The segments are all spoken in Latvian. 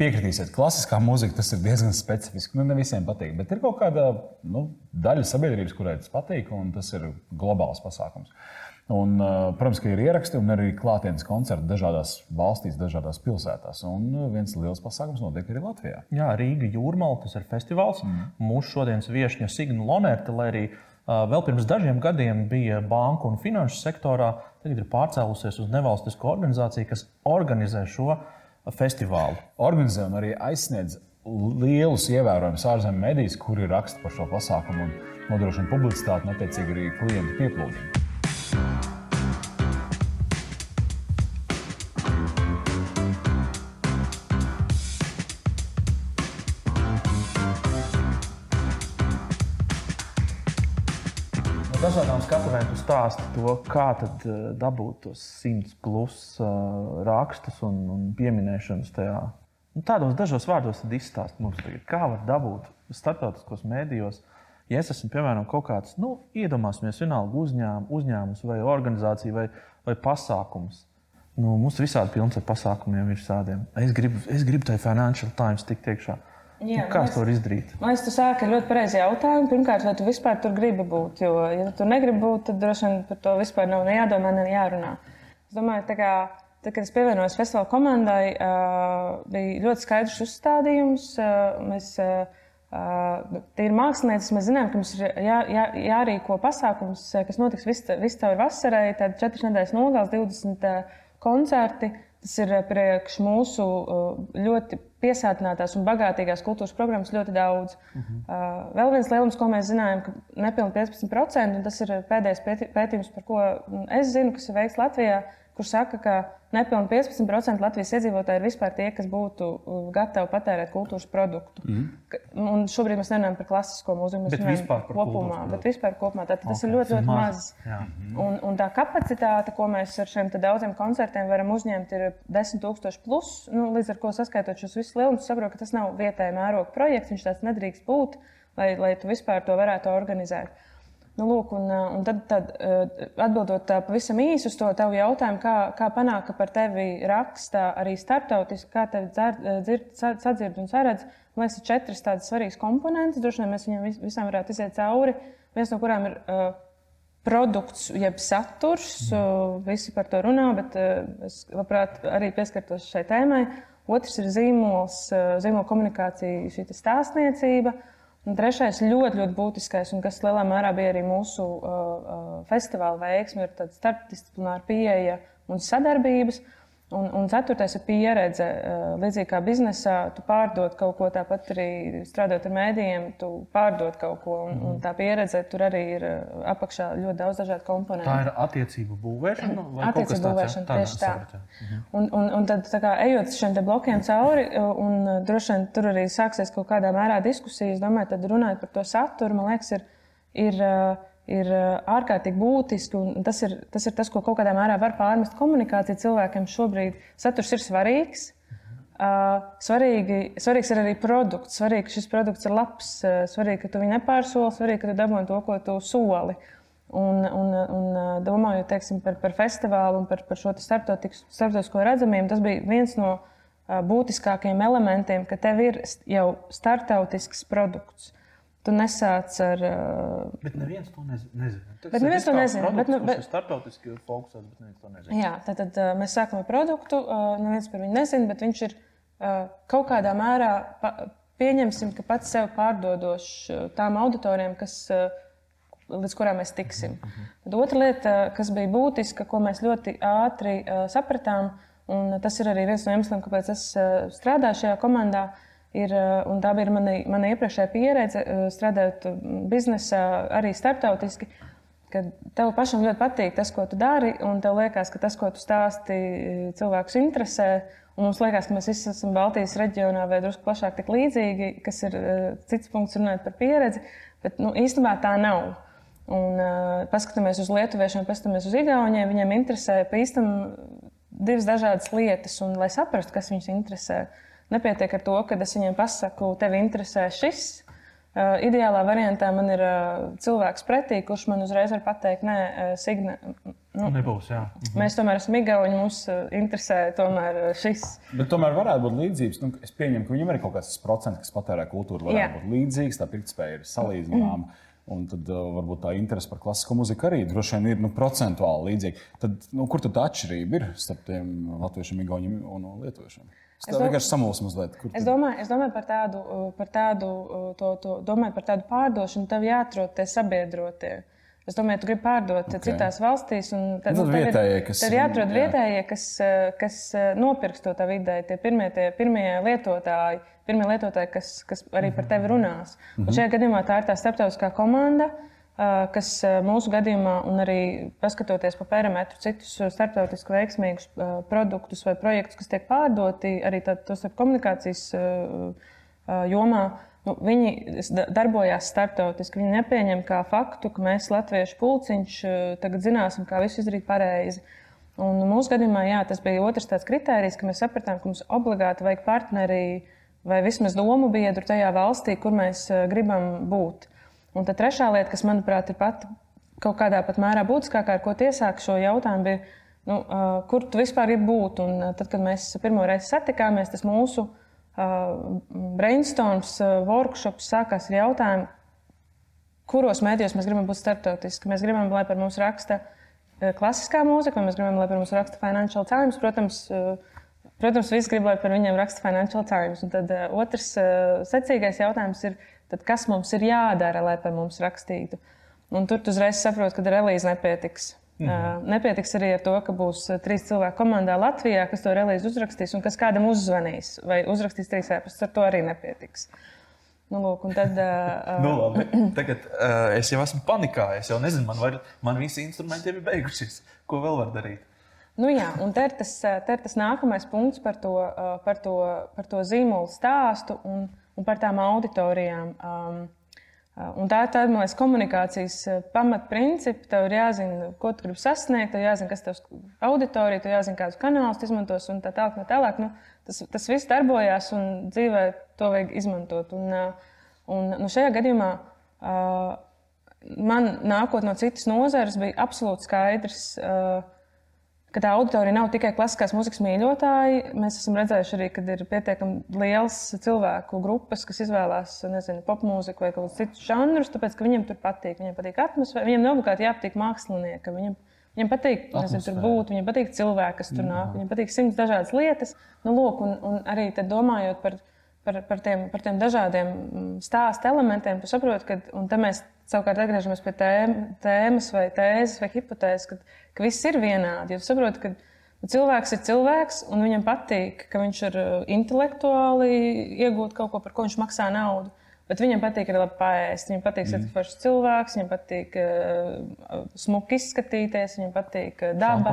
piekritīsiet, klasiskā mūzika tas ir diezgan specifiski. Nu, ne visiem patīk, bet ir kaut kāda nu, daļa sabiedrības, kurai tas patīk, un tas ir globāls pasākums. Un, protams, ka ir ieraksti un arī klātienes koncerti dažādās valstīs, dažādās pilsētās. Un viens liels pasākums notiek arī Latvijā. Jā, Rīga jūrmāla, tas ir festivāls. Mm. Mūsu šodienas viesņa Signa Lonerta, lai arī uh, vēl pirms dažiem gadiem bija banku un finanšu sektorā, tagad ir pārcēlusies uz nevalstisku organizāciju, kas organizē šo festivālu. Organizē un arī aizsniedz lielus ievērojumus ārzemju medijas, kuri raksta par šo pasākumu un nodrošina publicitāti un attiecīgi arī klientu pieplūdumu. Stāsti to, kā tad eh, dabūt tos simts plus uh, rakstus un, un pieminēšanas tajā. Nu, tādos dažos vārdos izstāst mums, tagad, kā var dabūt starptautiskos mēdījos. Ja es esmu, piemēram, kaut kāds, nu, iedomāsimies, vienalga uzņēm, uzņēmums vai organizācija vai, vai pasākums. Nu, mums visādi pilns ar pasākumiem ir sādiem. Es gribu, es gribu tai Financial Times tikt iekšā. Jā, nu, kā to var izdarīt? Man liekas, tu sāki ar ļoti pareizu jautājumu. Pirmkārt, vai tu vispār tur gribi būt? Jo, ja tu negribi būt, tad droši vien par to vispār nav ne jādomā, ne jārunā. Es domāju, tā kā, tad, kad es pievienojos festivāla komandai, uh, bija ļoti skaidrs uzstādījums. Uh, mēs, uh, Tie ir mākslinieci. Mēs zinām, ka mums ir jā, jā, jārīko pasākums, kas notiks visu cauri vasarai. Tad 4 nedēļas nogales, 20 koncerti. Tas ir priekš mūsu ļoti piesātinātās un bagātīgās kultūras programmas ļoti daudz. Uh -huh. uh, vēl viens lielums, ko mēs zinājām, ka nepilnīgi 15%, un tas ir pēdējais pētījums, par ko es zinu, kas ir veikts Latvijā, kurš saka, ka nepilnīgi 15% Latvijas iedzīvotāji ir vispār tie, kas būtu uh, gatavi patērēt kultūras produktu. Mm. Un šobrīd mēs nerunājam par klasisko mūziku, mēs runājam par kopumā, bet vispār kopumā. Tātad okay. tas ir ļoti, ļoti maz. maz. Un, un tā kapacitāte, ko mēs ar šiem daudziem koncertiem varam uzņemt, ir 10,000 plus. Nu, līdz ar to saskaitot šos visus lielumus, saprotu, ka tas nav vietējais mēroga projekts, viņš tāds nedrīkst būt, lai, lai tu vispār to varētu organizēt. Nu, lūk, un, eh, un tad, tad eh, atbildot pavisam īsi uz to tavu jautājumu, kā, kā panākt, ka par tevi raksta arī starptautiski, kā tevi eh, dzird, sadzird un saredz, man liekas, ir četras tādas svarīgas komponentes. Droši vien mēs viņiem visām varētu iziet cauri. Viens no kurām ir uh, produkts, jeb saturs. Uh, visi par to runā, bet es labprāt arī pieskartos šai tēmai. Otrs ir zīmols, zīmola komunikācija, šī stāstniecība. Uh, Un trešais ļoti, ļoti būtiskais, un kas lielā mērā bija arī mūsu uh, uh, festivāla veiksme, ir starpdisciplināra pieeja un sadarbības. Uh, Un, un ceturtais ir pieredze. Eh, līdzīgi kā biznesā, tu pārdod kaut ko, tāpat arī strādājot ar mēdījiem, tu pārdod kaut ko. Un, un mhm. tā pieredze tur arī ir eh, apakšā ļoti daudz dažādu komponentu. Tā ir attiecību būvēšana. Attiecību būvēšana tāds, tieši tā. tā. Mm. Un, un, un tad, kā, ejot šiem blokiem cauri, un droši vien tur arī sāksies kaut kādā mērā diskusijas, domāju, tad runājot par to saturu, man liekas, ir. ir ir ārkārtīgi būtiski. Tas ir, tas ir tas, ko kaut kādā mērā var pārmest komunikācija cilvēkiem šobrīd. Saturs ir svarīgs. Uh, svarīgi, svarīgs ir arī produkts. Svarīgi, ka šis produkts ir labs. Uh, svarīgi, ka tu viņu nepārsoli. Svarīgi, ka tu dabūji to, ko tu soli. Un, un, un domājot teiksim, par, par festivālu un par, par šo starptautisko redzamību, tas bija viens no būtiskākajiem elementiem, ka tev ir jau starptautisks produkts. Tu nesāc ar. Uh... Bet neviens to nezina. Tas bet neviens to nezina. Bet, nu, bet... Startautiski fokusēts, bet neviens to nezina. Jā, tad, tad uh, mēs sākam ar produktu. Uh, neviens par viņu nezina, bet viņš ir uh, kaut kādā mērā pa, pieņemsim, ka pats sev pārdodošs uh, tām auditorijām, kas. Uh, līdz kurām mēs tiksim. Mm -hmm. Tad otra lieta, kas bija būtiska, ko mēs ļoti ātri uh, sapratām, un tas ir arī viens no iemesliem, kāpēc es uh, strādāju šajā komandā, uh, Ir, eh, tā bija mana, mana iepriekšējā pieredze, eh, strādājot biznesā, arī starptautiski. Kad tev pašam ļoti patīk tas, ko tu dari, un tev liekas, ka tas, ko tu stāsti, cilvēkus interesē. Mums liekas, ka mēs visi esam Baltijas reģionā vai drusku plašāk tik līdzīgi, kas ir cits punkts runājot par pieredzi. Bet nu, īstenībā tā nav. Un, uh, paskatāmies uz lietuviešiem, paskatāmies uz igauniem. Viņiem interesē pa īstam divas dažādas lietas, un lai saprastu, kas viņus interesē. Uh, Nepietiek ar to, ka es viņiem pasaku, tev interesē šis. Uh, ideālā variantā man ir uh, cilvēks pretī, kurš man uzreiz var pateikt, nē, uh, Signe, Nu, Nebūs, jā. Mhm. Mēs tomēr esam Igauni, mums interesē tomēr šis. Bet tomēr varētu būt līdzības. Nu, es pieņemu, ka viņam ir kaut kāds procents, kas patērē kultūru, varētu jā. būt līdzīgs, tā pirktspēja ir salīdzināma. Mm. Un tad uh, varbūt tā interese par klasisko muziku arī droši vien ir nu, procentuāli līdzīga. Tad, nu, kur tad tā atšķirība ir starp tiem latviešiem, igauniem un lietuviešiem? Es, es vienkārši samulsu mazliet. Kur es, domāju, es domāju par tādu, par tādu, to, to, domāju par tādu pārdošanu, tev jāatrod tie sabiedrotie. Es domāju, tu gribi pārdot okay. citās valstīs. Tad, nu, tad vietējie, kas, tad jāatrod jā. vietējie, kas, kas nopirks to tavu ideju, tie pirmie, tie pirmie lietotāji, pirmie lietotāji, kas, kas arī par tevi runās. Mm -hmm. Un šajā gadījumā tā ir tā starptautiskā komanda, kas mūsu gadījumā, un arī paskatoties pa perimetru, citus starptautiski veiksmīgus produktus vai projektus, kas tiek pārdoti arī tos komunikācijas jomā. Nu, viņi darbojās starptautiski. Viņi nepieņem kā faktu, ka mēs, Latviešu pulciņš, tagad zināsim, kā visu izdarīt pareizi. Un mūsu gadījumā jā, tas bija otrs tāds kriterijs, ka mēs sapratām, ka mums obligāti vajag partneri vai vismaz domu biedru tajā valstī, kur mēs gribam būt. Un tad trešā lieta, kas manuprāt ir pat kaut kādā pat mērā būtiskākā, ar ko tiesāku šo jautājumu, bija, nu, uh, kur tu vispār gribi būt. Un tad, kad mēs pirmo reizi satikāmies, tas mūsu uh, brainstorms, uh, workshops sākās ar jautājumu, kuros mēdījos mēs gribam būt starptautiski. Mēs gribam, lai par mums raksta klasiskā mūzika, vai mēs gribam, lai par mums raksta Financial Times. Protams, protams visi grib, lai par viņiem raksta Financial Times. Un tad otrs secīgais jautājums ir, tad kas mums ir jādara, lai par mums rakstītu. Un tur tu uzreiz saproti, ka relīze nepietiks. Mm -hmm. Nepietiks arī ar to, ka būs trīs cilvēki komandā Latvijā, kas to relīzi uzrakstīs un kas kādam uzzvanīs vai uzrakstīs trīs ēpastus. Ar to arī nepietiks. Nu, lūk, tad, uh, nu, labi. Tagad uh, es jau esmu panikā. Es jau nezinu, man, var, man visi instrumenti ir beigušies. Ko vēl var darīt? Nu, jā, un te ir, tas, te ir tas nākamais punkts par to, par to, par to zīmolu stāstu. Un, un par tām auditorijām. Um, Un tā ir tāda liekas, komunikācijas pamatprincipi. Tev ir jāzina, ko tu gribi sasniegt, tev jāzina, kas tavs auditorija, tev jāzina, kādus kanālus izmantos un tā tālāk. Tā tālāk. Nu, tas, tas viss darbojās un dzīvē to vajag izmantot. Un, un, nu, šajā gadījumā man nākot no citas nozares bija absolūti skaidrs. Uh, ka tā auditorija nav tikai klasiskās mūzikas mīļotāji. Mēs esam redzējuši arī, ka ir pietiekami liels cilvēku grupas, kas izvēlās popmūziku vai kaut kādus citus žanrus, tāpēc ka viņiem tur patīk. Viņiem patīk atmosfēra, viņiem nav obligāti jāpatīk māksliniekam. Viņiem, viņiem patīk, nezinu, tur būt, viņiem patīk cilvēki, kas tur nāk, viņiem patīk simts dažādas lietas. Nu, lūk, un, un arī domājot par, par, par, tiem, par tiem dažādiem stāstu elementiem, tu saproti, ka, un te mēs savukārt atgriežamies pie tēmas vai tēzes vai hipotēzes, ka ka viss ir vienādi. Jo saproti, ka cilvēks ir cilvēks, un viņam patīk, ka viņš ir uh, intelektuāli iegūt kaut ko, par ko viņš maksā naudu. Bet viņam patīk arī labi pāriest. Viņam patīk, mm. ir cilvēks, viņam patīk uh, smuki izskatīties, viņam patīk uh, daba,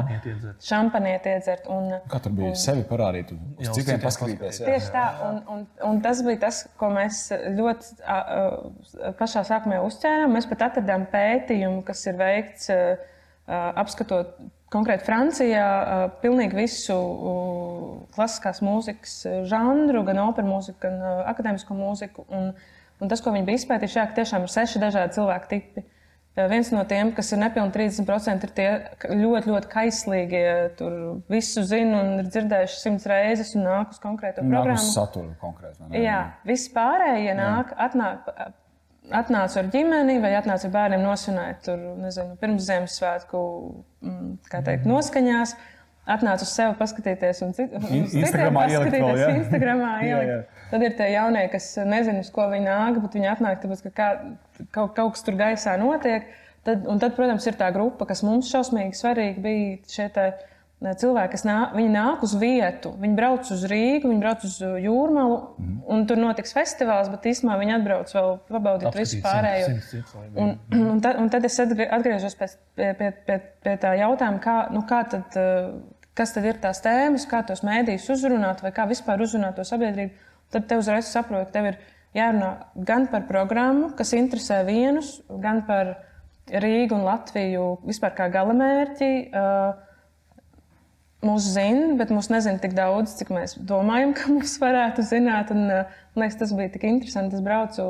šampaniet iedzert. Un, Katru bija un, sevi parādīt, uz citiem paskatīties. Jā. Tieši tā, un, un, un tas bija tas, ko mēs ļoti uh, pašā sākumā uzcēlām. Mēs pat atradām pētījumu, kas ir veikts. Uh, apskatot konkrēti Francijā, pilnīgi visu klasiskās mūzikas žanru, gan operas mūziku, gan akadēmisko mūziku. Un, un tas, ko viņi bija izpētījuši, jā, tiešām ir seši dažādi cilvēku tipi. Viens no tiem, kas ir nepilnīgi 30%, ir tie ļoti, ļoti kaislīgie. Tur visu zina un ir dzirdējuši simts reizes un nāk uz konkrētu programmu. Nāk uz saturu konkrēti. Jā, viss pārējie nāk, atnāk atnācu ar ģimeni vai atnācu ar bērniem nosvinēt tur, nezinu, pirms Ziemassvētku mm, teikt, mhm. noskaņās. Atnācu uz sevi paskatīties, un citu, Instagramā paskatīties. Jā. Instagramā jā, jā. Tad ir tie jaunie, kas nezina, uz ko viņi nāk, bet viņi atnāk, tāpēc, ka kā, kaut, kaut kas tur gaisā notiek. Tad, un tad, protams, ir tā grupa, kas mums šausmīgi svarīgi bija šie tie cilvēki, kas nāk, nāk uz vietu, viņi brauc uz Rīgu, viņi brauc uz Jūrmālu, mm. un tur notiks festivāls, bet īstenībā viņi atbrauc vēl pabaudīt Apskatīt visu pārējo. Simt, simt, simt, un, un, tad, un tad es atgriežos pie, pie, pie, pie, tā jautājuma, kā, nu, kā tad, kas tad ir tās tēmas, kā tos mēdījus uzrunāt, vai kā vispār uzrunāt to sabiedrību. Tad te uzreiz saproti, tev ir jārunā gan par programmu, kas interesē vienus, gan par Rīgu un Latviju vispār kā galamērķi. Uh, mūs zina, bet mūs nezina tik daudz, cik mēs domājam, ka mūs varētu zināt. Un, man liekas, tas bija tik interesanti. Es braucu,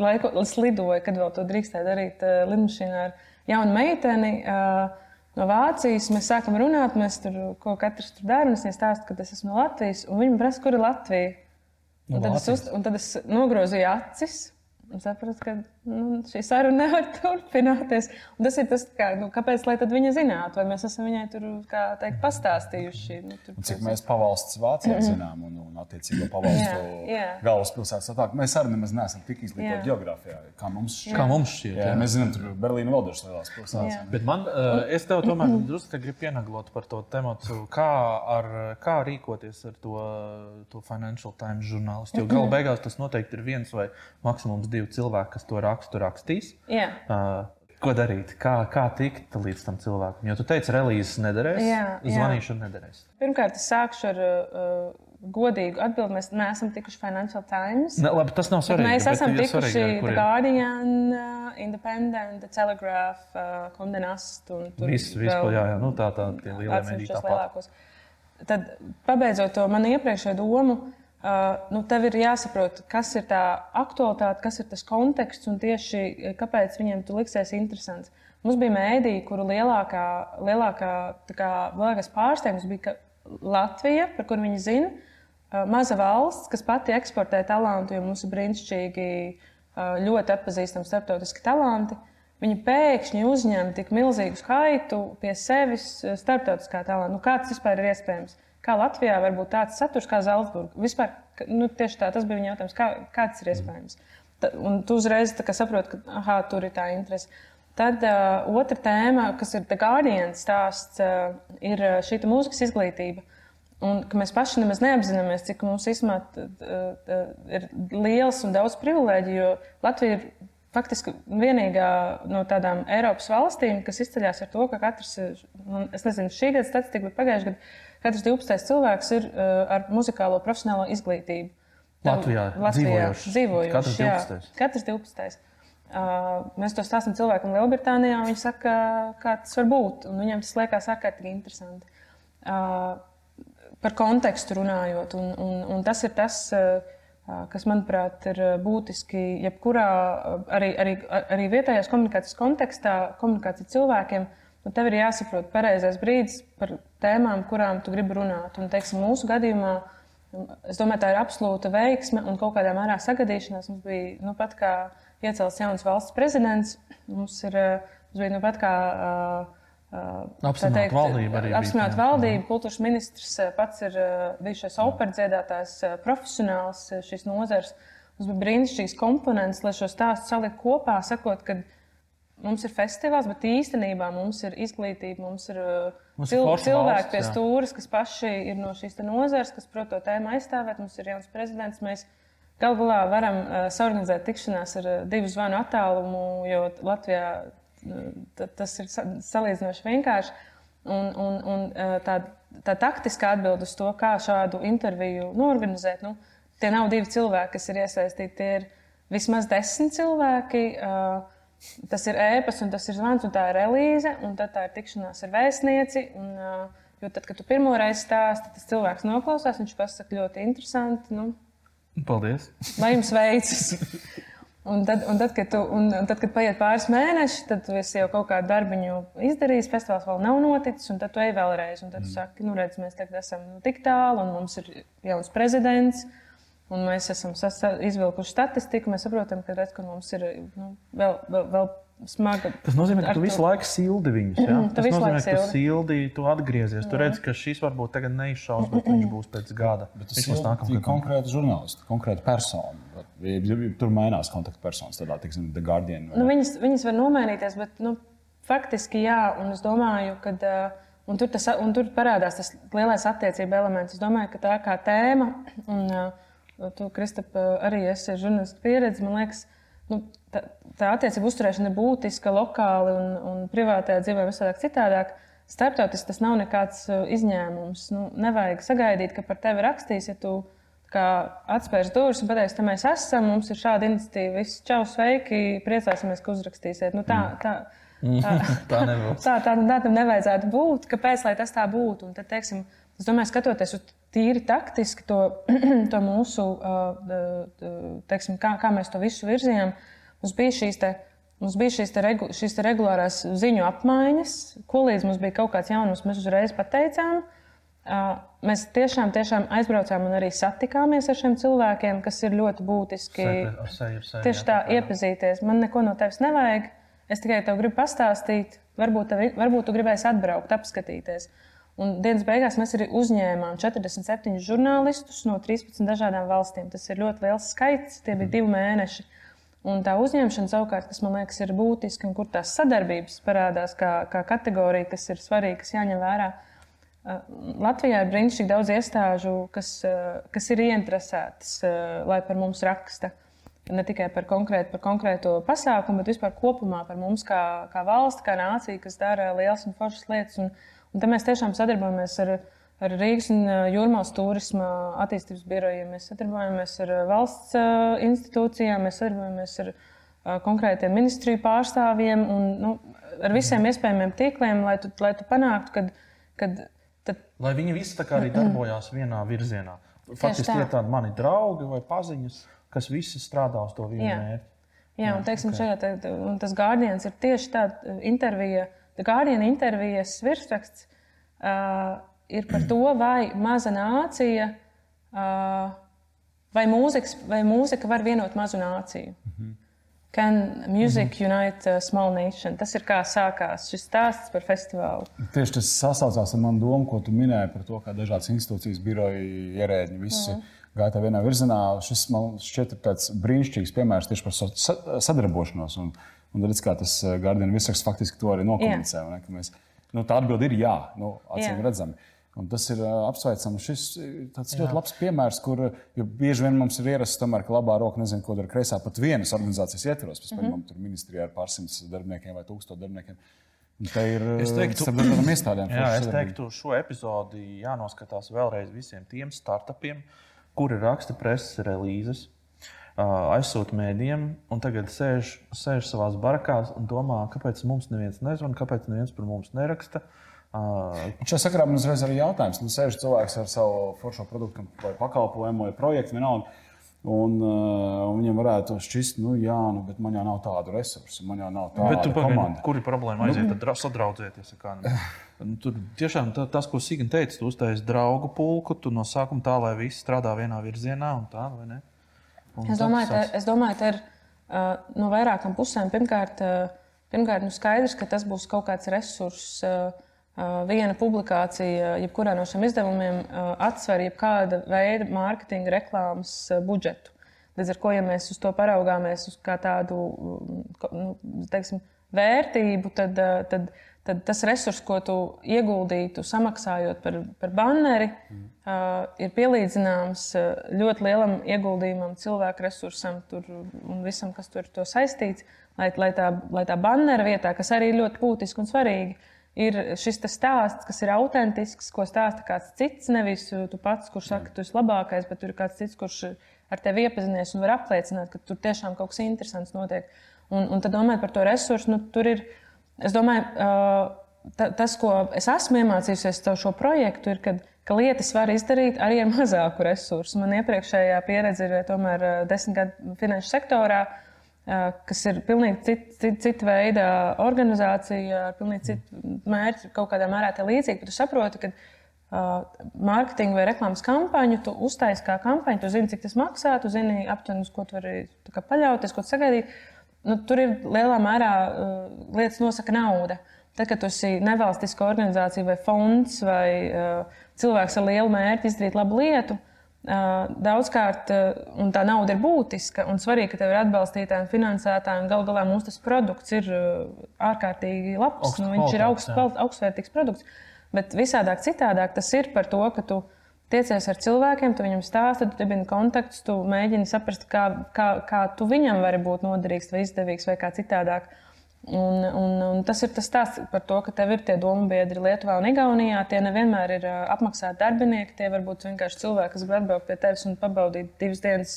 laiku, es lidoju, kad vēl to drīkstēju darīt lidmašīnā ar jaunu meiteni. Uh, no Vācijas. Mēs sākam runāt, mēs tur ko katrs tur dara. Es stāstu, ka es esmu no Latvijas, un viņi prasa, kur ir Latvija. No Un tad, es uz, un tad es nogrozīju acis un sapratu, ka nu, šī saruna nevar turpināties. Un tas ir tas, kā, nu, kāpēc lai viņa zinātu, vai mēs esam viņai tur teikt, pastāstījuši. Nu, tur, Un cik mēs pavalsts Vācijā zinām, un, un attiecīgi pavalstu galvaspilsētas atāk. Mēs arī nemaz neesam tik izglītoti geogrāfijā, kā mums šķiet. Kā mums šķiet. Jā, jā. mēs zinām, tur Berlīna vēl dažas lielās pilsētas. Bet man, uh, es tev tomēr drusku gribu pienaglot par to tēmu, kā, ar, kā rīkoties ar to, to Financial Times žurnālistu. Jo gala beigās tas noteikti ir viens vai maksimums divi cilvēki, kas to rakstu rakstīs. Jā. Uh, ko darīt? Kā, kā tikt līdz tam cilvēkam? Jo tu teici, relīzes nederēs, Jā, jā. zvanīšana nederēs. Pirmkārt, es sākšu ar uh, godīgu atbildi. Mēs neesam tikuši Financial Times. Ne, labi, tas nav svarīgi. mēs esam tikuši The. Guardian, uh, Independent, The Telegraph, uh, Condé Nast. Viss, viss, jā, jā, nu, tā, tā, tie lielie mediji tāpat. lielākos. Tad, pabeidzot to manu iepriekšējo domu, uh, nu, tev ir jāsaprot, kas ir tā aktualitāte, kas ir tas konteksts un tieši eh, kāpēc viņiem tu liksies interesants. Mums bija mēdīja, kuru lielākā, lielākā kā, lielākais pārsteigums bija Latvija, par kuru viņi zina. uh, Maza valsts, kas pati eksportē talantu, jo mums ir brīnišķīgi, ļoti atpazīstami starptautiski talanti. Viņi pēkšņi uzņem tik milzīgu skaitu pie sevis starptautiskā talanta. Nu, kā tas vispār ir iespējams? Kā Latvijā var būt tāds saturs kā Zeltsburgā? Vispār, nu, tieši tā, tas bija viņa jautājums. Kā, kā tas ir iespējams? Ta, un tu uzreiz saproti, ka aha, tur ir tā interese. Tad uh, otra tēma, kas ir The Guardian stāsts, uh, ir uh, šī mūzikas izglītība. Un mēs paši nemaz neapzināmies, cik mums īstenībā t- t- t- ir liels un daudz privilēģiju. Latvija ir faktiski vienīgā no tādām Eiropas valstīm, kas izceļas ar to, ka katrs, nu, es nezinu, šī gada statistika, bet pagājušajā gadā katrs 12. cilvēks ir uh, ar muzikālo profesionālo izglītību. Tam- Latvijā Latvijā dzīvojošs. Katrs jā. 12.. Katrs 12. Uh, mēs to stāstām cilvēkam Lielbritānijā. Viņi saka, kā tas var būt. un Viņiem tas liekas ārkārtīgi interesanti. Uh, par kontekstu runājot, un, un, un tas ir tas, kas, manuprāt, ir būtiski jebkurā, arī, arī, arī vietējās komunikācijas kontekstā, komunikācija cilvēkiem. Nu, tev ir jāsaprot pareizais brīdis par tēmām, kurām tu gribi runāt. Un, teiksim, mūsu gadījumā Es domāju, tā ir absolūta veiksme un kaut kādā mērā sagadīšanās. Mums bija nu, pat kā iecelts jauns valsts prezidents. Mums, ir, eh, mums bija nu, pat kā uh, uh, Apstiprināta valdība arī bija, Apstiprināta jā. valdība, kultūras ministrs eh, pats ir bijušais operas dziedātājs, uh, profesionāls eh, šīs nozares. Mums bija brīnišķīgs komponents, lai šo stāstu saliktu kopā, sakot, ka mums ir festivāls, bet īstenībā mums ir izglītība, mums ir uh, Mums ir cil cilvēki pie stūres, kas paši ir no šīs nozares, kas prot to tēmu aizstāvēt. Mums ir jauns prezidents. Mēs galu galā varam uh, saorganizēt tikšanās ar uh, divu zvanu attālumu, jo Latvijā uh, ta- tas ir sa salīdzinoši vienkārši. Un, un, un uh, tā, tā taktiskā atbilde uz to, kā šādu interviju norganizēt, nu, tie nav divi cilvēki, kas ir iesaistīti. Tie ir vismaz desmit cilvēki. Uh, Tas ir ēpas, un tas ir zvans, un tā ir relīze, un tad tā ir tikšanās ar vēstnieci. Un, uh, jo tad, kad tu pirmo reizi stāsti, tas cilvēks noklausās, viņš pasakā ļoti interesanti. Nu, Paldies! lai jums veicas! Un tad, un, tad, kad tu, un, un tad, kad paiet pāris mēneši, tad tu jau kaut kādu darbiņu izdarījis, festivāls vēl nav noticis, un tad tu ej vēlreiz. Tad tu saki, nu, redz, mēs tagad esam nu, tik tālu, un mums ir jauns prezidents. Un mēs esam izvilkuši statistiku. Mēs saprotam, ka redz, ka mums ir nu, vēl, vēl, vēl smaga. Tas nozīmē, ka tu to- visu laiku sildi viņus. Ja? Tu Tas nozīmē, ka tu sildi. tu atgriezies. Tu redz, ka šis varbūt tagad neizšaus, bet viņš būs pēc gada. Tas Viņš ir būs nākamgad. konkrēti žurnālisti, konkrēti ja Tur mainās kontaktpersonas, tādā, teiksim, The Guardian. vai- Nu, viņas, viņas var nomainīties, bet nu, faktiski jā. Un es domāju, ka uh, tur, tas, un tur parādās tas lielais attiecību elements. Es domāju, ka tā kā tēma, un uh, tu, Kristap, arī esi žurnālists pieredze, man liekas, nu, tā, tā attiecība uzturēšana ir būtiska lokāli un, un privātajā dzīvē visādāk citādāk. Startautiski tas nav nekāds uh, izņēmums. Nu, nevajag sagaidīt, ka par tevi rakstīs, ja tu kā atspērs durvis un pateiks, ka mēs esam, mums ir šāda iniciatīva, viss čau, sveiki, priecāsimies, ka uzrakstīsiet. Nu, tā, tā, tā, Tā nebūs. tā, tā, tā tam nevajadzētu būt. Kāpēc lai tas tā būtu? Un tad, teiksim, es domāju, skatoties uz tīri taktiski to, to mūsu, uh, teiksim, kā, kā mēs to visu virzījām, mums bija šīs te mums bija šīs, te regu, šīs te regulārās ziņu apmaiņas, ko līdz mums bija kaut kāds jaunums, mēs uzreiz pateicām. Uh, mēs tiešām, tiešām aizbraucām un arī satikāmies ar šiem cilvēkiem, kas ir ļoti būtiski. Seju, seju, Tieši tā, iepazīties. Man neko no tevis nevajag. Es tikai tev gribu pastāstīt, varbūt, tev, varbūt tu gribēsi atbraukt, apskatīties. Un dienas beigās mēs arī uzņēmām 47 žurnālistus no 13 dažādām valstīm. Tas ir ļoti liels skaits, tie bija divi mēneši. Un tā uzņemšana savukārt, kas man liekas, ir būtiska, un kur tās sadarbības parādās kā, kā kategorija, kas ir svarīga, kas jāņem vērā. Latvijā ir brīnišķīgi daudz iestāžu, kas, kas ir ieinteresētas, lai par mums raksta. Ne tikai par konkrētu, par konkrēto pasākumu, bet vispār kopumā par mums kā, kā valsti, kā nāciju, kas dara lielas un foršas lietas. Un, un tad mēs tiešām sadarbojamies ar, ar Rīgas un Jūrmālas turisma attīstības birojiem. Mēs sadarbojamies ar valsts institūcijām, mēs sadarbojamies ar konkrētiem ministriju pārstāvjiem un nu, ar visiem iespējamiem tīkliem, lai tu, lai tu panāktu, kad, kad Tad... Lai viņi visi arī darbojās vienā virzienā. Faktiski tie ir tādi mani draugi vai paziņas, kas visi strādā uz to vienu mērķi. Jā, un, teiksim, okay. šajā, te, un tas Guardians ir tieši tāds intervija, Guardian intervijas virsraksts uh, ir par to, vai maza nācija, uh, vai, mūzikas, vai mūzika var vienot mazu nāciju. Mm -hmm. Can Music mm -hmm. Unite a Small Nation? Tas ir kā sākās šis stāsts par festivālu. Tieši tas sasaucās ar manu domu, ko tu minēji par to, kā dažādas institūcijas, biroji, ierēģi, visi mm -hmm. gāja vienā virzienā. Šis man šķiet tāds brīnišķīgs piemērs tieši par sadarbošanos. Un, un redz, kā tas eh, Guardian visaks faktiski to arī nokomunicē. Ne, mēs, nu, tā atbilde ir jā, nu, acīm redzami. Un tas ir uh, apsveicams. Šis ir ļoti Jā. labs piemērs, kur bieži vien mums ir ierasts, tomēr, ka labā roka nezina, ko dara kreisā pat vienas organizācijas ietvaros. Pēc tam mm -hmm. tur ministrijā ar pārsimts darbiniekiem vai tūkstošiem darbiniekiem. Te ir dažādām iestādēm. Jā, es teiktu, šo epizodi jānoskatās vēlreiz visiem tiem startupiem, kuri raksta preses relīzes, aizsūta mēdījiem, un tagad sēž, sēž savā barakās un domā, kāpēc mums neviens nezvanīja, kāpēc neviens par mums neraksta. Šajā sakarā man uzreiz arī jautājums. Nu, sēž cilvēks ar savu foršo produktu vai pakalpojumu vai projektu vienalga. Un, uh, viņam varētu šķist, nu, jā, nu, bet man jau nav tādu resursu, man jau nav tādu komandu. Kur ir problēma aiziet, nu, tad sadraudzēties? Nu, tur tiešām tā, tas, ko Signa teica, tu uztaisīji draugu pulku, tu no sākuma tā, lai visi strādā vienā virzienā un tā, vai ne? Es domāju, tā, es domāju, tā ir uh, no vairākām pusēm. Pirmkārt, uh, pirmkārt nu skaidrs, ka tas būs kaut kāds resurss. Uh, Viena publikācija, jebkurā no šiem izdevumiem, atsver jebkāda veida mārketinga reklāmas budžetu. Līdz ar to, ja mēs uz to paraugāmies uz tādu nu, teiksim, vērtību, tad, tad, tad tas resurs, ko tu ieguldītu samaksājot par, par banneri, mm. uh, ir pielīdzināms ļoti lielam ieguldījumam, cilvēku resursam tur, un visam, kas tur ir saistīts, lai, lai, tā, lai tā bannera vietā, kas arī ir ļoti būtiski un svarīgi, uh, ir šis stāsts, kas ir autentisks, ko stāsta kāds cits. Nevis tu pats, kurš saka, ka tu esi labākais, bet tur ir kāds cits, kurš ar tevi iepazinies un var apliecināt, ka tur tiešām kaut kas interesants notiek. Un, un tad domājot par to resursu, nu, tur ir, es domāju, ta, tas, ko es esmu iemācījusies caur šo projektu, ir, kad, ka lietas var izdarīt arī ar mazāku resursu. Man iepriekšējā pieredze ir tomēr desmit gadu finanšu sektorā kas ir pilnīgi cita cit, cit veida organizācija, ar pilnīgi citu mērķu, kaut kādā mērā tā līdzīga. Bet tu saproti, ka uh, mārketinga vai reklāmas kampaņu tu uztaisīji kā kampaņu, tu zini, cik tas maksā, tu zini aptuveni, uz ko tu vari paļauties, ko sagaidīt. Nu, tur ir lielā mērā uh, lietas nosaka nauda. Tad, kad tu esi nevalstiska organizācija vai fonds vai uh, cilvēks ar lielu mērķi izdarīt labu lietu, uh, Daudzkārt, un tā nauda ir būtiska un svarīga, ka tev ir atbalstītāji un finansētāji. Galu galā mums tas produkts ir ārkārtīgi labs. Augst nu, viņš ir augsts, augstvērtīgs produkts. Bet visādāk citādāk tas ir par to, ka tu tiecies ar cilvēkiem, tu viņam stāsti, tu dibini kontaktus, tu mēģini saprast, kā, kā, kā tu viņam vari būt noderīgs vai izdevīgs vai kā citādāk. Un, un, un tas ir tas stāsts par to, ka tev ir tie domu biedri Lietuvā un Igaunijā. Tie nevienmēr ir apmaksāti darbinieki. Tie var būt vienkārši cilvēki, kas grib atbraukt pie tevis un pabaudīt divas dienas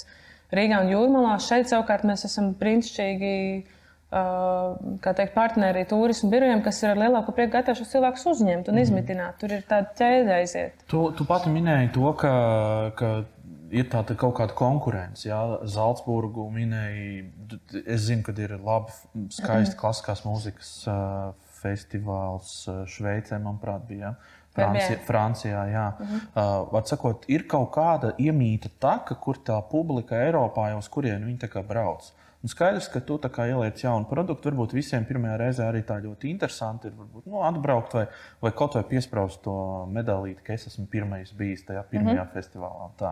Rīgā un Jūrmalā. Šeit savukārt mēs esam brīnišķīgi. Teikt, partneri turismu birojiem, kas ir ar lielāku prieku gatavi šos cilvēkus uzņemt un mm izmitināt. Tur ir tāda ķēde aiziet. Tu, tu pati minēji to, ka, ka ir tāda kaut kāda konkurence. Jā, Zeltsburgu minēja. Es zinu, ka ir labi, skaisti mhm. klasiskās mūzikas festivāls Šveicē, manuprāt, bija. Ja? Francija, Francijā, jā. Uh -huh. uh, sakot, ir kaut kāda iemīta taka, kur tā publika Eiropā jau uz kurienu viņi brauc. Un skaidrs, ka tu ieliec jaunu produktu. Varbūt visiem pirmajā reizē arī tā ļoti interesanti ir varbūt, nu, atbraukt vai, vai kaut vai piesprāst to medaļīti, ka es esmu pirmais bijis tajā pirmajā uh -huh. festivālā. Tā.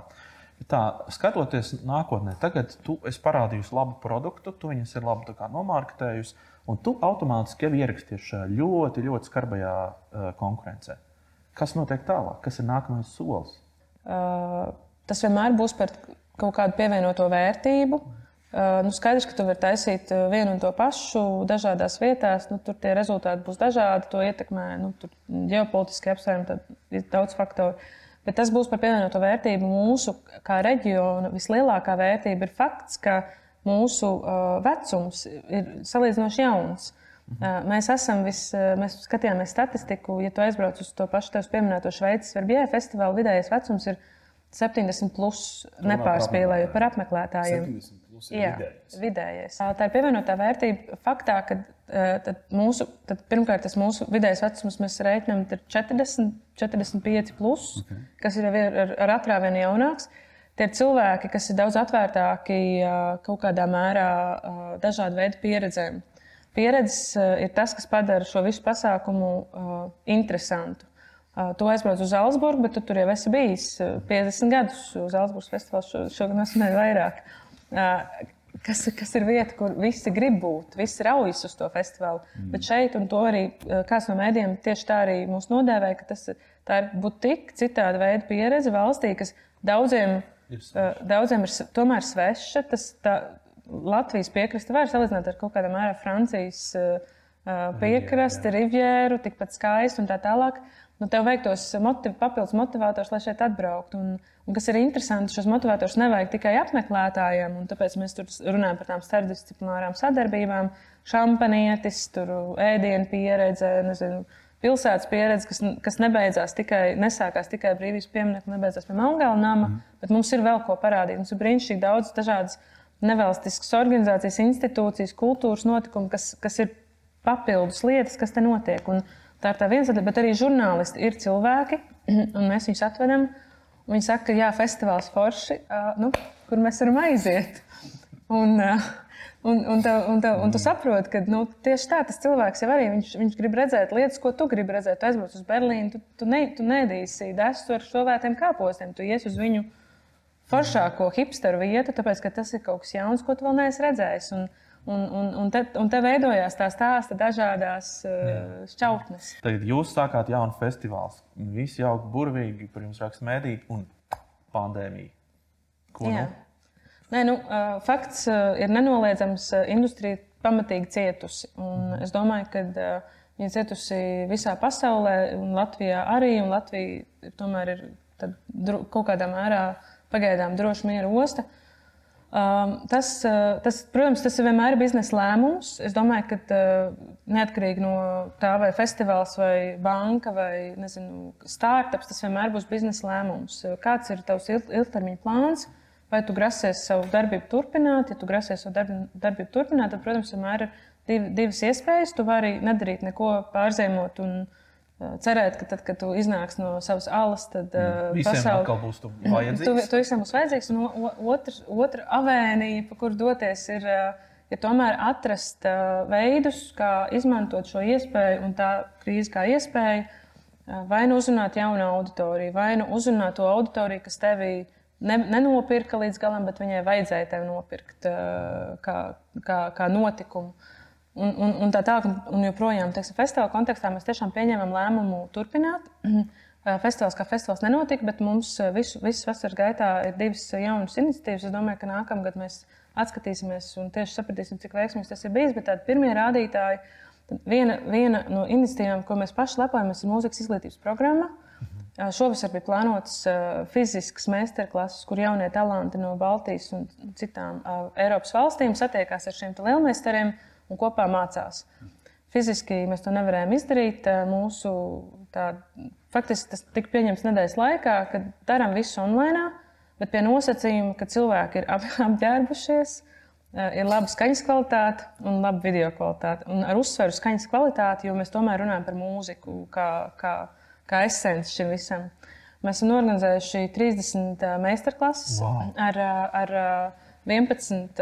Tā, skatoties nākotnē, tagad tu esi parādījusi labu produktu, tu viņus ir labi nomārketējusi, un tu automātiski jau ierakstīsi šajā ļoti, ļoti skarbajā uh, konkurencē. Kas notiek tālāk? Kas ir nākamais solis? Uh, tas vienmēr būs par kaut kādu pievienoto vērtību. Uh, nu, skaidrs, ka tu vari taisīt uh, vienu un to pašu dažādās vietās. Nu, tur tie rezultāti būs dažādi. To ietekmē nu, ģeopolitiski apsvērumi, tad ir daudz faktoru. Bet tas būs par pievienoto vērtību mūsu kā reģiona. Vislielākā vērtība ir fakts, ka mūsu uh, vecums ir salīdzinoši jauns. Mhm. Mēs esam vis, mēs skatījāmies statistiku, ja tu aizbrauc uz to pašu tevis pieminēto Šveices Verbjē festivālu, vidējais vecums ir 70 plus nepārspīlēju par apmeklētājiem. 70 plus ir Jā, vidējais. vidējais. Tā ir pievienotā vērtība faktā, ka tad mūsu, tad pirmkārt tas mūsu vidējais vecums mēs rēķinām ir 40, 45 plus, okay. kas ir ar, ar, ar atrāvienu jaunāks. Tie ir cilvēki, kas ir daudz atvērtāki kaut kādā mērā dažādu veidu pieredzēm. Pieredzes ir tas, kas padara šo visu pasākumu interesantu. Tu aizbrauc uz Zeltsburgu, bet tu tur jau esi bijis 50 gadus. Uz Zeltsburgas festivāls šogad nesmanēja vairāk. Uh, kas, kas ir vieta, kur visi grib būt, visi raujas uz to festivālu. Mm. Bet šeit, un to arī kāds no mēdījiem tieši tā arī mūs nodēvēja, ka tas ir butika, citāda veida pieredze valstī, kas daudziem ir, daudziem ir tomēr sveša. Tas, tā, Latvijas piekrasta var salīdzināt ar kaut kādā mērā Francijas uh, piekrasti, rivjēru, tikpat skaistu un tā tālāk. Nu, tev vajag tos motiv, papildus motivators, lai šeit atbrauktu. Un, un kas ir interesanti, šos motivators nevajag tikai apmeklētājiem, un tāpēc mēs tur runājam par tām starpdisciplinārām sadarbībām. Šampanietis, ēdienu pieredze, nezinu, pilsētas pieredze, kas, kas nebeidzās tikai, nesākās tikai brīvības pieminiekta, nebeidzās pie Melngāla nama, mm. bet mums ir vēl ko parādīt. Mums ir brīnišķīgi daudz dažādas nevalstiskas organizācijas, institūcijas, kultūras notikumi, kas, kas ir papildus lietas, kas te notiek. Un tā ir tā viena lieta, bet arī žurnālisti ir cilvēki, un mēs viņus atvedam. Viņi saka, ka jā, festivāls forši, nu, kur mēs varam aiziet. Un, un, un, tā, un, tā, un tu saproti, ka nu, tieši tā tas cilvēks jau arī viņš, viņš grib redzēt lietas, ko tu gribi redzēt. Tu aizbrauc uz Berlīnu, tu, tu, ne, tu nedīsi desu ar šovētiem kāpostiem, tu ies uz viņu foršāko hipsteru vietu, tāpēc ka tas ir kaut kas jauns, ko tu vēl neesi redzējis. Un, Un, un, un, te, un te veidojās tā stāsta dažādās uh, šķautnes. Tagad jūs sākāt jaunu festivālu. Visi jau burvīgi par jums raksta mēdī un pandēmija. Ko Jā. nu? Nē, nu, uh, fakts uh, ir nenoliedzams. Uh, industrija pamatīgi cietusi. Un es domāju, ka uh, viņa cietusi visā pasaulē, un Latvijā arī. Un Latvija tomēr ir tad, kaut kādā mērā uh, pagaidām droša miera osta. Um, tas, uh, tas, protams, tas ir vienmēr biznesa lēmums. Es domāju, ka uh, neatkarīgi no tā, vai festivāls, vai banka, vai nezinu, startups, tas vienmēr būs biznesa lēmums. Kāds ir tavs ilgtermiņa plāns? Vai tu grasies savu darbību turpināt? Ja tu grasies savu darbību turpināt, tad, protams, vienmēr ir div, divas iespējas. Tu vari nedarīt neko pārzīmot un Cerēt, ka tad, kad tu iznāks no savas alas, tad mm. pasauli... atkal būs vajadzīgs. Tu, tu visiem būs vajadzīgs. Un otra, otra avēnija, pa kur doties, ir ja tomēr atrast veidus, kā izmantot šo iespēju un tā krīze kā iespēju. Vai nu uzrunāt jaunu auditoriju, vai nu uzrunāt to auditoriju, kas tevī ne, nenopirka līdz galam, bet viņai vajadzēja tevi nopirkt kā, kā, kā notikumu. Un, un, un tā tālāk, un joprojām, teiksim, festivāla kontekstā mēs tiešām pieņēmām lēmumu turpināt. Festivāls kā festivāls nenotika, bet mums eh, visu, visas vasaras gaitā ir divas jaunas iniciatīvas. Es domāju, ka nākamgad mēs atskatīsimies un tieši sapratīsim, cik veiksmīgs tas ir bijis. Bet tādi pirmie rādītāji, viena, viena no iniciatīvām, ko mēs paši lepojamies, ir mūzikas izglītības programma. Mhm. Šovasar bija plānotas fiziskas meistarklases, kur jaunie talanti no Baltijas un citām Eiropas valstīm satiekās ar šiem lielmeistariem un kopā mācās. Fiziski mēs to nevarējām izdarīt. Mūsu, tā, faktiski tas tika pieņemts nedēļas laikā, kad darām visu online. bet pie nosacījuma, ka cilvēki ir ap, apģērbušies, ir laba skaņas kvalitāte un laba video kvalitāte. Un ar uzsveru skaņas kvalitāti, jo mēs tomēr runājam par mūziku kā, kā, kā esenci šim visam. Mēs esam organizējuši 30 meistarklases Wow. ar, ar 11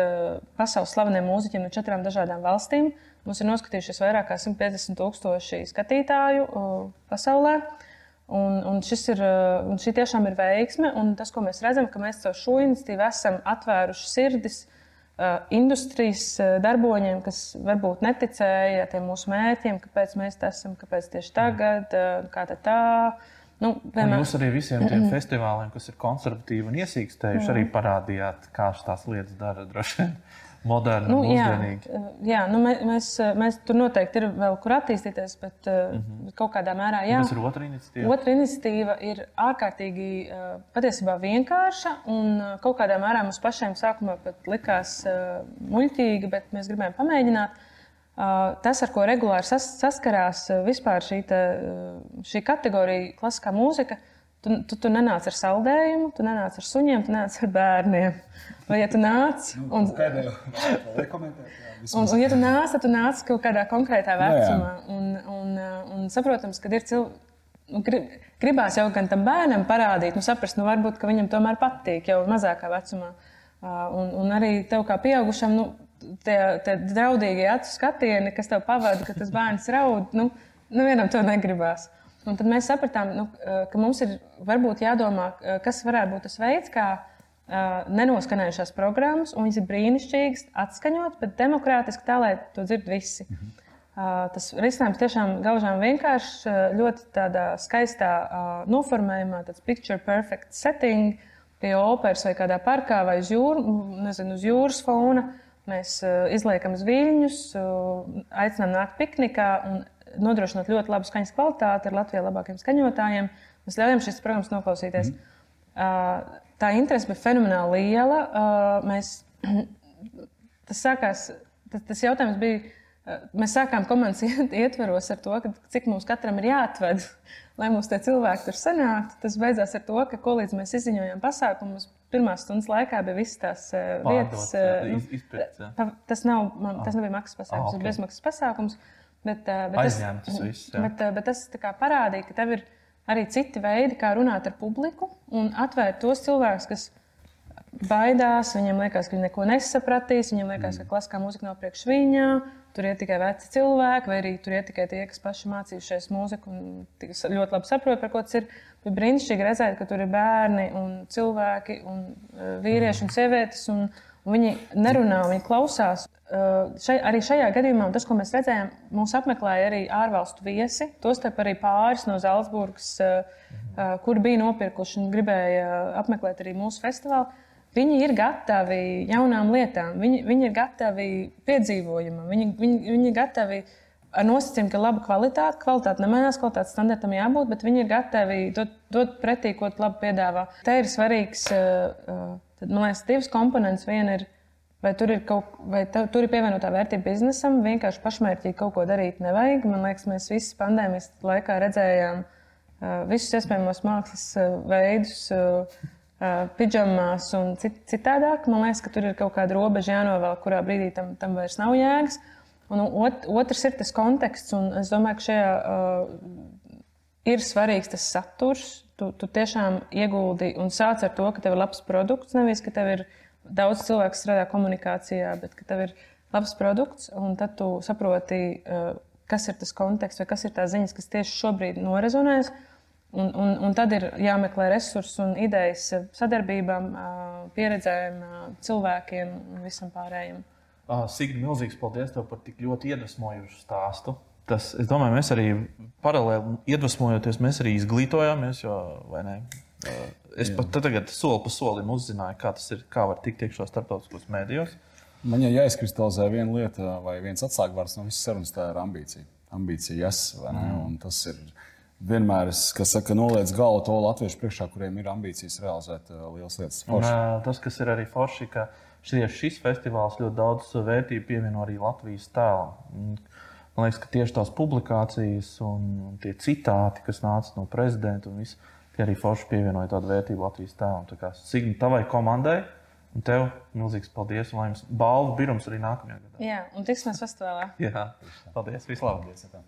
pasaules slaveniem mūziķiem no četrām dažādām valstīm. Mums ir noskatījušies vairāk kā 150 tūkstoši skatītāju uh, pasaulē. Un, un, ir, uh, un šī tiešām ir veiksme. Tas, ko mēs redzam, ka mēs caur šo iniciatīvu esam atvēruši sirdis industrijas darboņiem, kas varbūt neticēja tiem mūsu mērķiem, kāpēc mēs te esam, kāpēc tieši tagad, uh, kā tad tā. Nu, vienmēr- jūs arī visiem tiem festivāliem, kas ir konservatīvi un iesīkstējuši, arī parādījāt, kā tās lietas dara droši vien moderni Nu, jā, mūsdienīgi. jā nu, mē- mēs, mēs tur noteikti ir vēl kur attīstīties, bet mm -hmm. kaut kādā mērā jā. Tas ir otra iniciatīva. Otra iniciatīva ir ārkārtīgi patiesībā vienkārša un kaut kādā mērā mums pašiem sākumā pat likās muļķīga, bet mēs gribējām pamēģināt. Uh, tas, ar ko regulāri sas, saskarās vispār šī, te, šī kategorija, klasiskā mūzika, tu, tu, tu nenāc ar saldējumu, tu nenāc ar suņiem, tu nenāc ar bērniem. Vai ja tu nāc un, Pēdējo rekomendēt. Un, un, ja tu nāc, tad tu nāc kaut kādā konkrētā vecumā. Un, un, uh, un saprotams, ka ir cilvēki. Gribās jau gan tam bērnam parādīt, nu, saprast, nu, varbūt ka viņam tomēr patīk jau mazākā vecumā. Uh, Un, un arī tev kā pieaugušam, nu, tie, tie draudīgie acu skatieni, kas tev pavada, ka tas bērns raud, nu, nu vienam to negribās. Un tad mēs sapratām, nu, ka mums ir varbūt jādomā, kas varētu būt tas veids, kā uh, nenoskanējušās programmas, un viņas ir brīnišķīgas, atskaņot, bet demokrātiski tā, lai to dzird visi. Uh, tas risinājums tiešām gaužām vienkāršs, ļoti tādā skaistā uh, noformējumā, tāds picture perfect setting pie operas vai kādā parkā vai uz, jūr, nezinu, uz jūras fona. Mēs uh, izliekam zviļņus, uh, aicinām nākt piknikā un nodrošinot ļoti labu skaņas kvalitāti ar Latvijas labākiem skaņotājiem. Mēs ļaujam šīs programmas noklausīties. Mm. Tā interese bija fenomenāli liela. Mēs, tas, sākās, tas, tas jautājums bija, mēs sākām komandas iet- ietveros ar to, ka, cik mums katram ir jāatved, lai tie cilvēki tur sanāktu. Tas beidzās ar to, ka, ko līdz mēs izziņojām pasākumus, pirmās stundas laikā bija visas tās uh, vietas. Uh, nu, iz- izpirkts, jā. Pa- Tas, nav, man, tas nebija maksas pasākums, Ah, tas ok. bija bezmaksas pasākums. Bet, uh, bet, Aizņemts tas viss, jā. bet, uh, bet tas parādīja, ka tev ir arī citi veidi, kā runāt ar publiku un atvērt tos cilvēkus, kas baidās, viņiem liekas, ka viņi neko nesapratīs, viņiem liekas, ka klasiskā mūzika nav priekš viņa. Tur ir tikai veci cilvēki, vai arī tur ir tikai tie, kas paši mācījušies mūziku un ļoti labi saprot, par ko tas ir. Bija brīnišķīgi redzēt, ka tur ir bērni un cilvēki, un uh, vīrieši un sievietes. Un, un viņi nerunā, viņi klausās. Uh, šai, arī šajā gadījumā tas, ko mēs redzējām, mūs apmeklēja arī ārvalstu viesi. Tostarp arī pāris no Zeltsburgas, uh, uh, kur bija nopirkuši un gribēja apmeklēt arī mūsu festivālu. Viņi ir gatavi jaunām lietām, viņi, viņi ir gatavi piedzīvojumam, viņi, viņi, viņi ir gatavi ar nosacījumu, ka laba kvalitāte, kvalitāte nemainās, kvalitātes standartam jābūt, bet viņi ir gatavi dot, dot pretī, ko labi piedāvā. Te ir svarīgs, uh, uh, tad, man liekas, divas komponentes. Viena ir, vai tur ir, kaut, vai tev, tur ir pievienotā vērtība biznesam, vienkārši pašmērķīgi kaut ko darīt nevajag. Man liekas, mēs visi pandēmijas laikā redzējām uh, visus iespējamos mākslas uh, veidus. Uh, uh, pidžamās un cit, citādāk. Man liekas, ka tur ir kaut kāda robeža jānovēl, kurā brīdī tam, tam vairs nav jēgas. Un ot, otrs ir tas konteksts, un es domāju, ka šajā uh, ir svarīgs tas saturs. Tu, tu tiešām ieguldi un sāc ar to, ka tev ir labs produkts. Nevis, ka tev ir daudz cilvēku strādā komunikācijā, bet ka tev ir labs produkts, un tad tu saproti, uh, kas ir tas konteksts vai kas ir tās ziņas, kas tieši šobrīd norezonēs. Un, un, un tad ir jāmeklē resursi un idejas sadarbībām, ā, pieredzēm, ā, cilvēkiem un visam pārējiem. Uh, Signi, milzīgs paldies tev par tik ļoti iedvesmojošu stāstu. Tas, es domāju, mēs arī paralēli iedvesmojoties, mēs arī izglītojāmies. Jo? Uh, es Jā. pat tagad soli pa solim uzzināju, kā tas ir, kā var tikt iekšā starptautiskos mēdījos. Man jau jāizkristalizē viena lieta, vai viens atslēgvārds no visas sarunas, tā ir ambīcija. Ambīcija, yes, vai ne? Un tas ir vienmēr, es, kas saka, noliec galvu to latviešu priekšā, kuriem ir ambīcijas realizēt uh, lielas lietas. Un, Forši. uh, tas, kas ir arī forši, ka šie, šis festivāls ļoti daudz vērtību pievieno arī Latvijas tēlam. Man liekas, ka tieši tās publikācijas un, tie citāti, kas nāca no prezidenta un viss, Tie arī forši pievienoja tādu vērtību Latvijas tēlam. Tā kā Signa, tavai komandai un tev milzīgs paldies. Un lai jums balvu birums arī nākamajā gadā. Jā, un tiksimies festivālā. Jā, paldies. Vislabāk!